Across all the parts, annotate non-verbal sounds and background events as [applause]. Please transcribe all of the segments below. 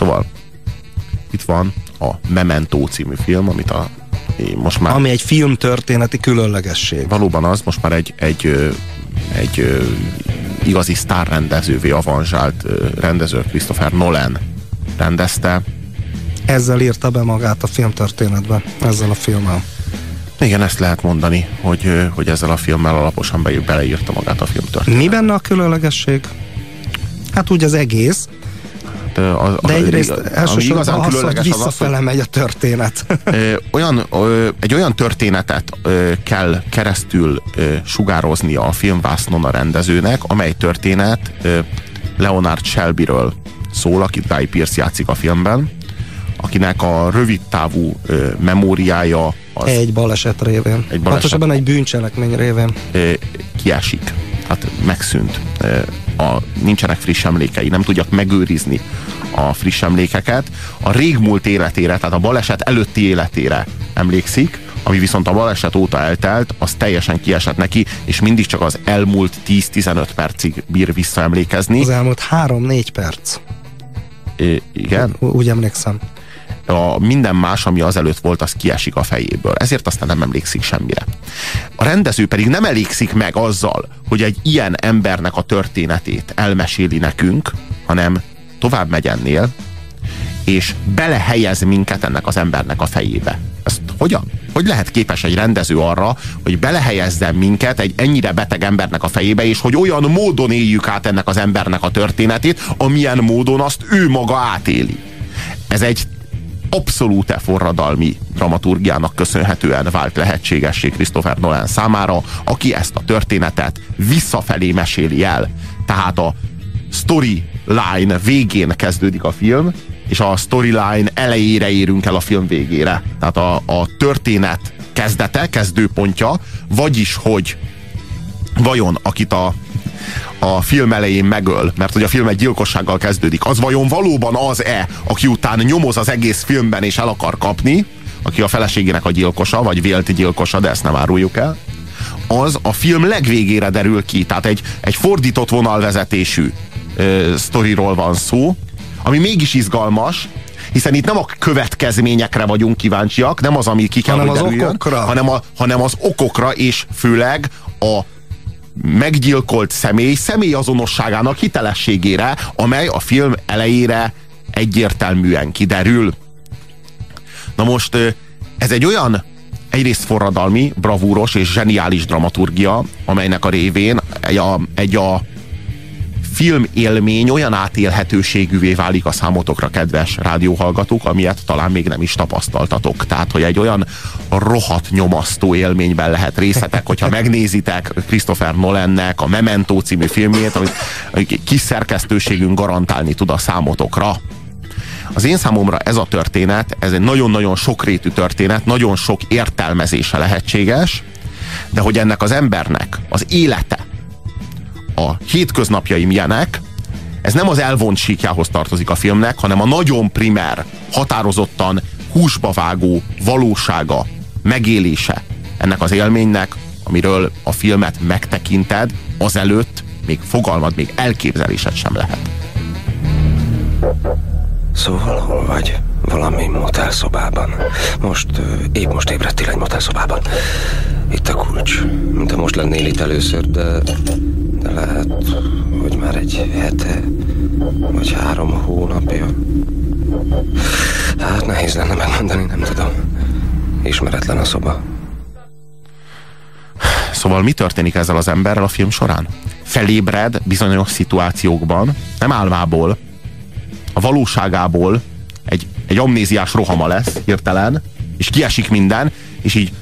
Szóval itt van a Memento című film, amit a most már... Ami egy filmtörténeti különlegesség. Valóban az, most már egy, egy, egy, igazi sztárrendezővé avanzsált rendező Christopher Nolan rendezte. Ezzel írta be magát a filmtörténetbe, ezzel a filmmel. Igen, ezt lehet mondani, hogy, hogy ezzel a filmmel alaposan be, beleírta magát a filmtörténetbe. Mi benne a különlegesség? Hát úgy az egész, a, a, De egyrészt elsősorban az, hogy visszafele az, megy a történet. olyan, egy olyan történetet kell keresztül sugároznia a filmvásznon a rendezőnek, amely történet Leonard Shelbyről szól, akit Guy Pearce játszik a filmben, akinek a rövid távú memóriája az egy baleset révén. Egy baleset, Pontosabban egy bűncselekmény révén. Kiesik. Hát megszűnt. A, nincsenek friss emlékei, nem tudjak megőrizni a friss emlékeket. A régmúlt életére, tehát a baleset előtti életére emlékszik, ami viszont a baleset óta eltelt, az teljesen kiesett neki, és mindig csak az elmúlt 10-15 percig bír visszaemlékezni. Az elmúlt 3-4 perc. É, igen? Úgy emlékszem a minden más, ami azelőtt volt, az kiesik a fejéből. Ezért aztán nem emlékszik semmire. A rendező pedig nem elégszik meg azzal, hogy egy ilyen embernek a történetét elmeséli nekünk, hanem tovább megy ennél, és belehelyez minket ennek az embernek a fejébe. Ezt hogyan? Hogy lehet képes egy rendező arra, hogy belehelyezzen minket egy ennyire beteg embernek a fejébe, és hogy olyan módon éljük át ennek az embernek a történetét, amilyen módon azt ő maga átéli. Ez egy abszolút forradalmi dramaturgiának köszönhetően vált lehetségessé Christopher Nolan számára, aki ezt a történetet visszafelé meséli el. Tehát a storyline végén kezdődik a film, és a storyline elejére érünk el a film végére. Tehát a, a történet kezdete, kezdőpontja, vagyis, hogy vajon akit a a film elején megöl, mert hogy a film egy gyilkossággal kezdődik, az vajon valóban az-e, aki után nyomoz az egész filmben és el akar kapni, aki a feleségének a gyilkosa, vagy vélt gyilkosa, de ezt nem áruljuk el, az a film legvégére derül ki. Tehát egy, egy fordított vonalvezetésű ö, sztoriról van szó, ami mégis izgalmas, hiszen itt nem a következményekre vagyunk kíváncsiak, nem az, ami ki kell, hanem hogy derüljön, az okokra. Hanem, a, hanem az okokra, és főleg a meggyilkolt személy személyazonosságának hitelességére, amely a film elejére egyértelműen kiderül. Na most ez egy olyan egyrészt forradalmi, bravúros és zseniális dramaturgia, amelynek a révén egy a, egy a film élmény olyan átélhetőségűvé válik a számotokra, kedves rádióhallgatók, amilyet talán még nem is tapasztaltatok. Tehát, hogy egy olyan rohadt nyomasztó élményben lehet részletek, hogyha megnézitek Christopher Nolannek a Memento című filmjét, amit kis szerkesztőségünk garantálni tud a számotokra. Az én számomra ez a történet, ez egy nagyon-nagyon sokrétű történet, nagyon sok értelmezése lehetséges, de hogy ennek az embernek az élete, a hétköznapjai milyenek, ez nem az elvont síkjához tartozik a filmnek, hanem a nagyon primer, határozottan húsba vágó valósága, megélése ennek az élménynek, amiről a filmet megtekinted, azelőtt még fogalmad, még elképzelésed sem lehet. Szóval hol vagy? Valami motelszobában. Most, épp most ébredtél egy motelszobában. Itt a kulcs. Mint most lennél itt először, de, de lehet, hogy már egy hete, vagy három hónapja. Hát nehéz lenne megmondani, nem tudom. Ismeretlen a szoba. Szóval mi történik ezzel az emberrel a film során? Felébred bizonyos szituációkban, nem álmából, a valóságából egy, egy amnéziás rohama lesz hirtelen, és kiesik minden, és így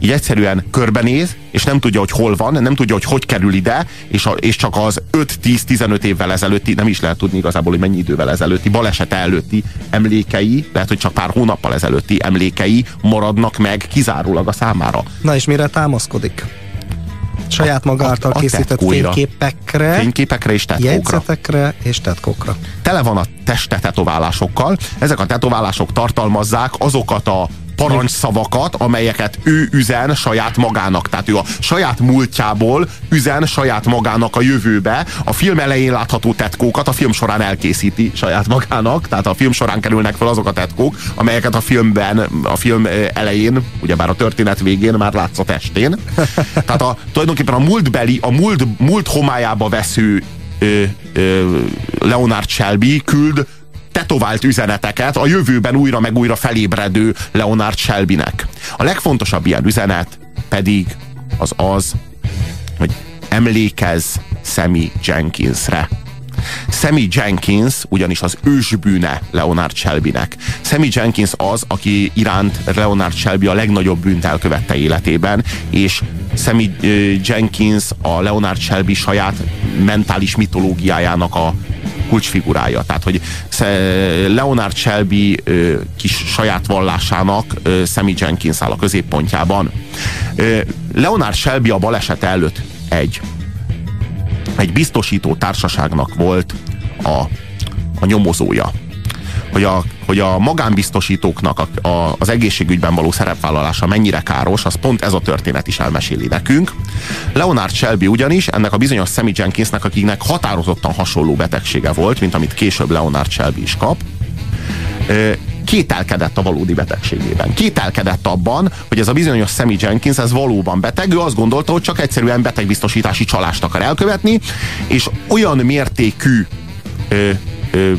így egyszerűen körbenéz, és nem tudja, hogy hol van, nem tudja, hogy hogy kerül ide, és, a, és csak az 5-10-15 évvel ezelőtti, nem is lehet tudni igazából, hogy mennyi idővel ezelőtti, balesete előtti emlékei, lehet, hogy csak pár hónappal ezelőtti emlékei maradnak meg kizárólag a számára. Na és mire támaszkodik? saját maga által a, a készített fényképekre, fényképekre és tetkókra. Jegyzetekre és tetkókra. Tele van a teste tetoválásokkal. Ezek a tetoválások tartalmazzák azokat a parancsszavakat, amelyeket ő üzen saját magának. Tehát ő a saját múltjából üzen saját magának a jövőbe. A film elején látható tetkókat a film során elkészíti saját magának, tehát a film során kerülnek fel azok a tetkók, amelyeket a filmben, a film elején, ugyebár a történet végén már látsz a testén. Tehát a, tulajdonképpen a múltbeli, a múlt, múlt homályába vesző ö, ö, Leonard Shelby küld tetovált üzeneteket a jövőben újra meg újra felébredő Leonard Shelbynek. A legfontosabb ilyen üzenet pedig az az, hogy emlékezz Sammy Jenkinsre. Sammy Jenkins ugyanis az ősbűne Leonard Shelbynek. Sammy Jenkins az, aki iránt Leonard Shelby a legnagyobb bűnt elkövette életében, és Sammy Jenkins a Leonard Shelby saját mentális mitológiájának a kulcsfigurája. Tehát, hogy Leonard Shelby kis saját vallásának Sammy Jenkins áll a középpontjában. Leonard Shelby a baleset előtt egy, egy biztosító társaságnak volt a, a nyomozója hogy a, hogy a magánbiztosítóknak a, a, az egészségügyben való szerepvállalása mennyire káros, az pont ez a történet is elmeséli nekünk. Leonard Shelby ugyanis ennek a bizonyos Sammy Jenkinsnek, akiknek határozottan hasonló betegsége volt, mint amit később Leonard Shelby is kap, kételkedett a valódi betegségében. Kételkedett abban, hogy ez a bizonyos Sammy Jenkins, ez valóban beteg. Ő azt gondolta, hogy csak egyszerűen betegbiztosítási csalást akar elkövetni, és olyan mértékű ö, ö,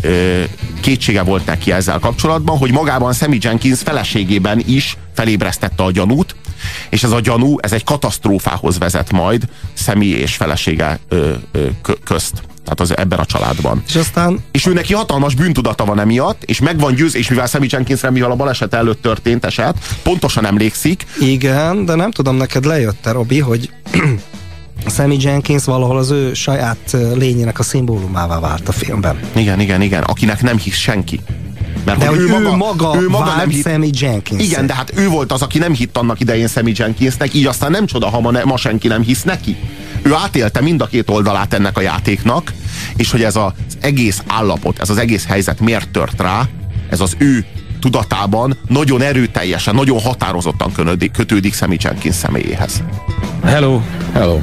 ö, kétsége volt neki ezzel kapcsolatban, hogy magában Sammy Jenkins feleségében is felébresztette a gyanút, és ez a gyanú, ez egy katasztrófához vezet majd Sammy és felesége ö, ö, közt. Tehát az ebben a családban. És aztán... És ő neki hatalmas bűntudata van emiatt, és megvan győz, és mivel Sammy Jenkinsre, mivel a baleset előtt történt eset, pontosan emlékszik. Igen, de nem tudom, neked lejött-e, Robi, hogy Sammy Jenkins valahol az ő saját lényének a szimbólumává vált a filmben. Igen, igen, igen, akinek nem hisz senki. Mert de hogy ő, maga, maga, ő maga nem hitt, Sammy Jenkins. Igen, de hát ő volt az, aki nem hitt annak idején Sammy Jenkinsnek, így aztán nem csoda, ha ma, ne, ma senki nem hisz neki. Ő átélte mind a két oldalát ennek a játéknak, és hogy ez az egész állapot, ez az egész helyzet miért tört rá, ez az ő tudatában nagyon erőteljesen, nagyon határozottan kötődik, kötődik Sammy Jenkins személyéhez. Hello. Hello.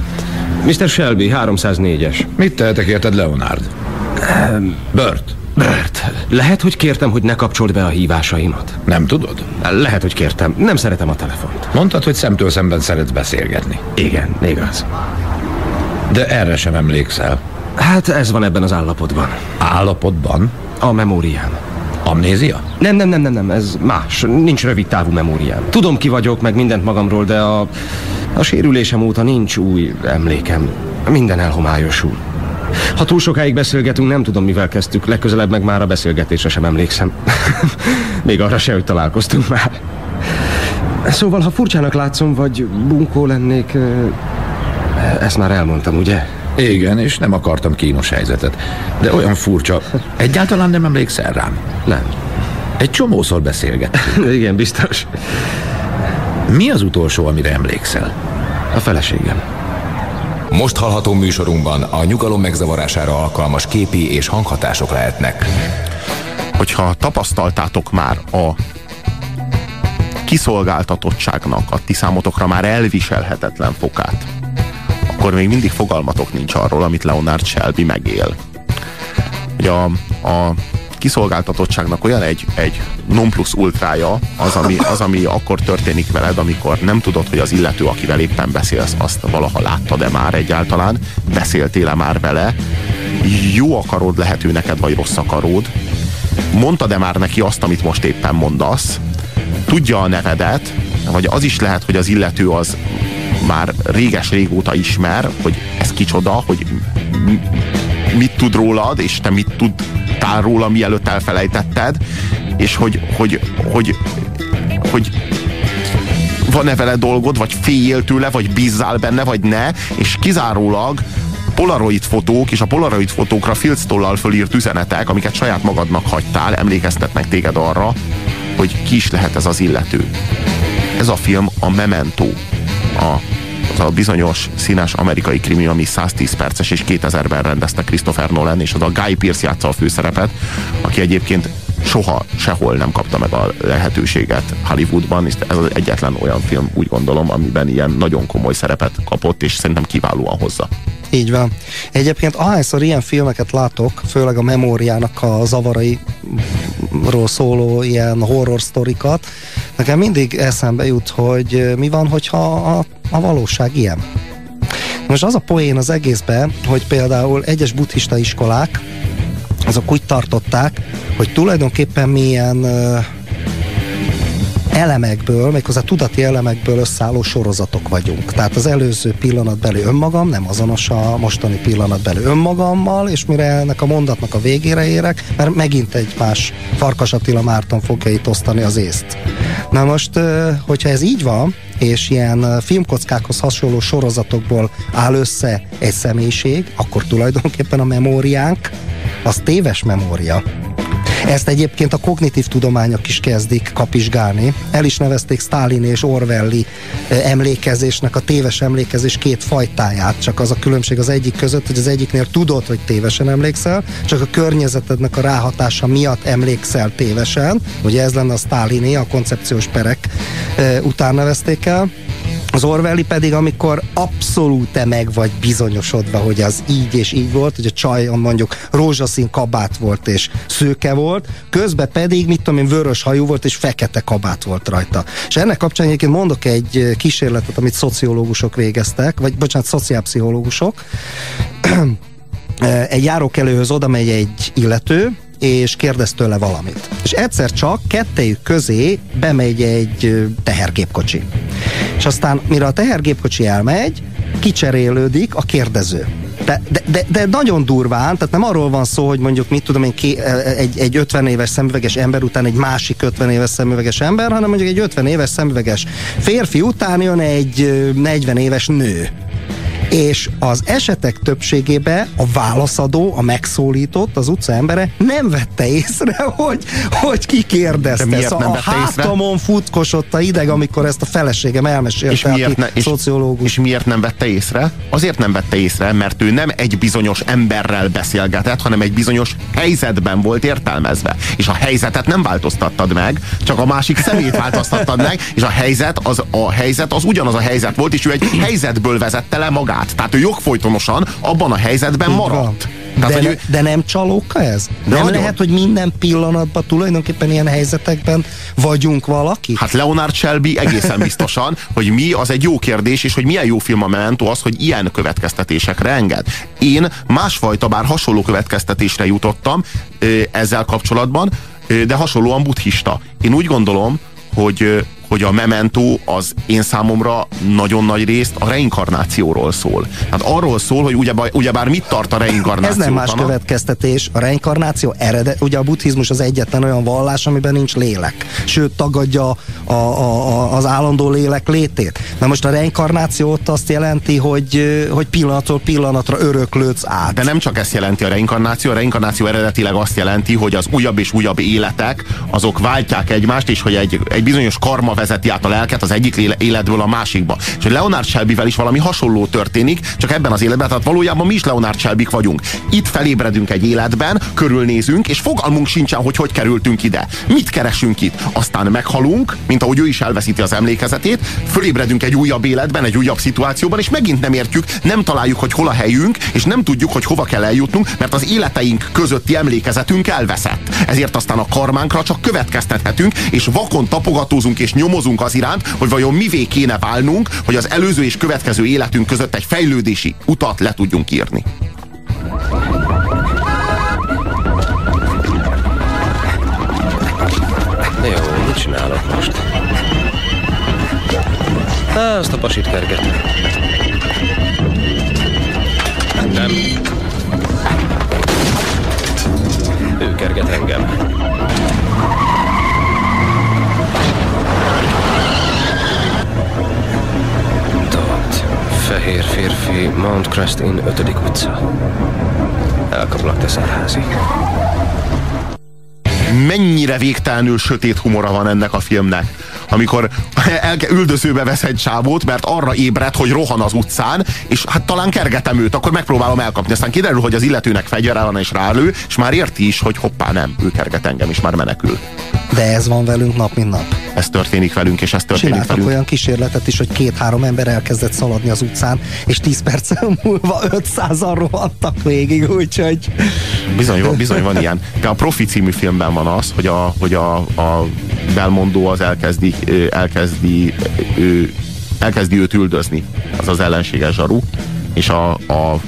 Mr. Shelby, 304-es. Mit tehetek érted, Leonard? Um, Bert. Bert, lehet, hogy kértem, hogy ne kapcsold be a hívásaimat? Nem tudod? Lehet, hogy kértem. Nem szeretem a telefont. Mondtad, hogy szemtől szemben szeretsz beszélgetni. Igen, igaz. De erre sem emlékszel. Hát ez van ebben az állapotban. Állapotban? A memóriám. Amnézia? Nem, nem, nem, nem, nem, ez más. Nincs rövid távú memóriám. Tudom, ki vagyok, meg mindent magamról, de a, a sérülésem óta nincs új emlékem. Minden elhomályosul. Ha túl sokáig beszélgetünk, nem tudom, mivel kezdtük. Legközelebb meg már a beszélgetésre sem emlékszem. [laughs] Még arra se, hogy találkoztunk már. Szóval, ha furcsának látszom, vagy bunkó lennék, ezt már elmondtam, ugye? Igen, és nem akartam kínos helyzetet. De olyan furcsa. Egyáltalán nem emlékszel rám? Nem. Egy csomószor beszélgettünk. [laughs] Igen, biztos. Mi az utolsó, amire emlékszel? A feleségem. Most hallható műsorunkban a nyugalom megzavarására alkalmas képi és hanghatások lehetnek. Hogyha tapasztaltátok már a kiszolgáltatottságnak a ti számotokra már elviselhetetlen fokát, akkor még mindig fogalmatok nincs arról, amit Leonard Shelby megél. Hogy a, a kiszolgáltatottságnak olyan egy, egy non plus ultrája az ami, az, ami akkor történik veled, amikor nem tudod, hogy az illető, akivel éppen beszélsz, azt valaha láttad-e már egyáltalán, beszéltél-e már vele, jó akarod lehető neked, vagy rossz akarod, mondtad-e már neki azt, amit most éppen mondasz, tudja a nevedet, vagy az is lehet, hogy az illető az már réges-régóta ismer, hogy ez kicsoda, hogy mit tud rólad, és te mit tudtál róla, mielőtt elfelejtetted, és hogy, hogy, hogy, hogy van-e vele dolgod, vagy féljél tőle, vagy bízzál benne, vagy ne, és kizárólag polaroid fotók és a polaroid fotókra filctollal fölírt üzenetek, amiket saját magadnak hagytál, emlékeztetnek téged arra, hogy ki is lehet ez az illető. Ez a film a Memento, a az a bizonyos színes amerikai krimi, ami 110 perces és 2000-ben rendezte Christopher Nolan, és az a Guy Pearce játsza a főszerepet, aki egyébként soha sehol nem kapta meg a lehetőséget Hollywoodban, és ez az egyetlen olyan film, úgy gondolom, amiben ilyen nagyon komoly szerepet kapott, és szerintem kiválóan hozza. Így van. Egyébként ahányszor ilyen filmeket látok, főleg a memóriának a zavarairól szóló ilyen horror sztorikat, nekem mindig eszembe jut, hogy mi van, hogyha a, a valóság ilyen. Most az a poén az egészben, hogy például egyes buddhista iskolák, azok úgy tartották, hogy tulajdonképpen milyen elemekből, méghozzá tudati elemekből összeálló sorozatok vagyunk. Tehát az előző pillanatbeli önmagam nem azonos a mostani pillanatbeli önmagammal, és mire ennek a mondatnak a végére érek, mert megint egy más Farkas Attila Márton fogja itt osztani az észt. Na most, hogyha ez így van, és ilyen filmkockákhoz hasonló sorozatokból áll össze egy személyiség, akkor tulajdonképpen a memóriánk az téves memória. Ezt egyébként a kognitív tudományok is kezdik kapizsgálni. El is nevezték Stalin és Orwelli emlékezésnek, a téves emlékezés két fajtáját. Csak az a különbség az egyik között, hogy az egyiknél tudod, hogy tévesen emlékszel, csak a környezetednek a ráhatása miatt emlékszel tévesen. Ugye ez lenne a Staliné, a koncepciós perek után nevezték el az Orwelli pedig, amikor abszolút meg vagy bizonyosodva, hogy az így és így volt, hogy a csaj mondjuk rózsaszín kabát volt és szőke volt, közben pedig, mit tudom én, vörös hajú volt és fekete kabát volt rajta. És ennek kapcsán egyébként mondok egy kísérletet, amit szociológusok végeztek, vagy bocsánat, szociálpszichológusok. [clears throat] egy járókelőhöz oda megy egy illető, és kérdez tőle valamit. És egyszer csak kettejük közé bemegy egy tehergépkocsi. És aztán, mire a tehergépkocsi elmegy, kicserélődik a kérdező. De, de, de, de nagyon durván, tehát nem arról van szó, hogy mondjuk mit tudom én, ki, egy, egy 50 éves szemüveges ember után egy másik 50 éves szemüveges ember, hanem mondjuk egy 50 éves szemüveges férfi után jön egy 40 éves nő és az esetek többségében a válaszadó, a megszólított, az utca embere nem vette észre, [laughs] hogy, hogy ki kérdezte. Szóval nem vette a hátamon futkosott a ideg, amikor ezt a feleségem elmesélte, és miért, ne, és, szociológus. És miért nem vette észre? Azért nem vette észre, mert ő nem egy bizonyos emberrel beszélgetett, hanem egy bizonyos helyzetben volt értelmezve. És a helyzetet nem változtattad meg, csak a másik szemét [laughs] változtattad meg, és a helyzet az, a helyzet az ugyanaz a helyzet volt, és ő egy helyzetből vezette le magát át. Tehát ő jogfolytonosan abban a helyzetben maradt. Tehát, de, ne, ő... de nem csalóka ez? De nem nagyon. lehet, hogy minden pillanatban tulajdonképpen ilyen helyzetekben vagyunk valaki? Hát Leonard Shelby egészen [laughs] biztosan, hogy mi az egy jó kérdés, és hogy milyen jó film a Memento az, hogy ilyen következtetésekre enged. Én másfajta, bár hasonló következtetésre jutottam ezzel kapcsolatban, de hasonlóan buddhista. Én úgy gondolom, hogy hogy a Memento az én számomra nagyon nagy részt a reinkarnációról szól. Hát arról szól, hogy ugyebár, ugyebár mit tart a reinkarnáció. Ez nem más tana? következtetés. A reinkarnáció eredet, ugye a buddhizmus az egyetlen olyan vallás, amiben nincs lélek. Sőt, tagadja a, a, a, az állandó lélek létét. Na most a reinkarnáció ott azt jelenti, hogy, hogy pillanatról pillanatra öröklődsz át. De nem csak ezt jelenti a reinkarnáció, a reinkarnáció eredetileg azt jelenti, hogy az újabb és újabb életek, azok váltják egymást, és hogy egy, egy bizonyos karma vezeti át a lelket az egyik életből a másikba. És hogy Leonard Shelbyvel is valami hasonló történik, csak ebben az életben, tehát valójában mi is Leonard Shelby vagyunk. Itt felébredünk egy életben, körülnézünk, és fogalmunk sincsen, hogy hogy kerültünk ide. Mit keresünk itt? Aztán meghalunk, mint ahogy ő is elveszíti az emlékezetét, fölébredünk egy újabb életben, egy újabb szituációban, és megint nem értjük, nem találjuk, hogy hol a helyünk, és nem tudjuk, hogy hova kell eljutnunk, mert az életeink közötti emlékezetünk elveszett. Ezért aztán a karmánkra csak következtethetünk, és vakon tapogatózunk és nyom nyomozunk az iránt, hogy vajon mivé kéne válnunk, hogy az előző és következő életünk között egy fejlődési utat le tudjunk írni. Jó, mit csinálok most? Á, azt a pasit kerget. Nem. Ő kerget engem. Férfi Mount Crest Inn 5. utca. Elkaplak teszelházig. Mennyire végtelenül sötét humora van ennek a filmnek amikor el, üldözőbe vesz egy csávót, mert arra ébred, hogy rohan az utcán, és hát talán kergetem őt, akkor megpróbálom elkapni. Aztán kiderül, hogy az illetőnek fegyvere van és rálő, és már érti is, hogy hoppá nem, ő kerget engem, és már menekül. De ez van velünk nap, mint nap. Ez történik velünk, és ez történik Csináltak velünk. olyan kísérletet is, hogy két-három ember elkezdett szaladni az utcán, és 10 perc [laughs] múlva 500-an rohantak végig, úgyhogy... Bizony, van- bizony van ilyen. De a Profi című filmben van az, hogy a, hogy a, a Belmondó az elkezdi, elkezdi, elkezdi őt üldözni, az az ellenséges zsaru, és a, a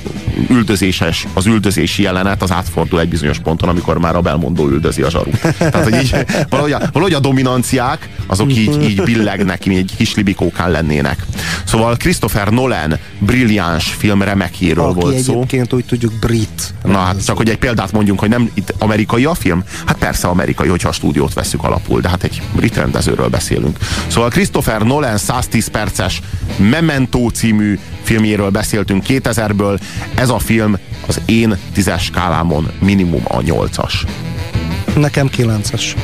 üldözéses, az üldözési jelenet az átfordul egy bizonyos ponton, amikor már a belmondó üldözi a zsaru. Tehát, hogy így, [laughs] valahogy, a, valahogy a dominanciák, azok így, így billegnek, mint egy kis libikókán lennének. Szóval Christopher Nolan brilliáns film remekéről Aki volt szó. egyébként úgy tudjuk brit. Na hát csak, hogy egy példát mondjunk, hogy nem itt amerikai a film? Hát persze amerikai, hogyha a stúdiót veszük alapul, de hát egy brit rendezőről beszélünk. Szóval Christopher Nolan 110 perces Memento című filmjéről beszéltünk 2000-ből. Ez a film az én tízes skálámon minimum a nyolcas. Nekem 9-es.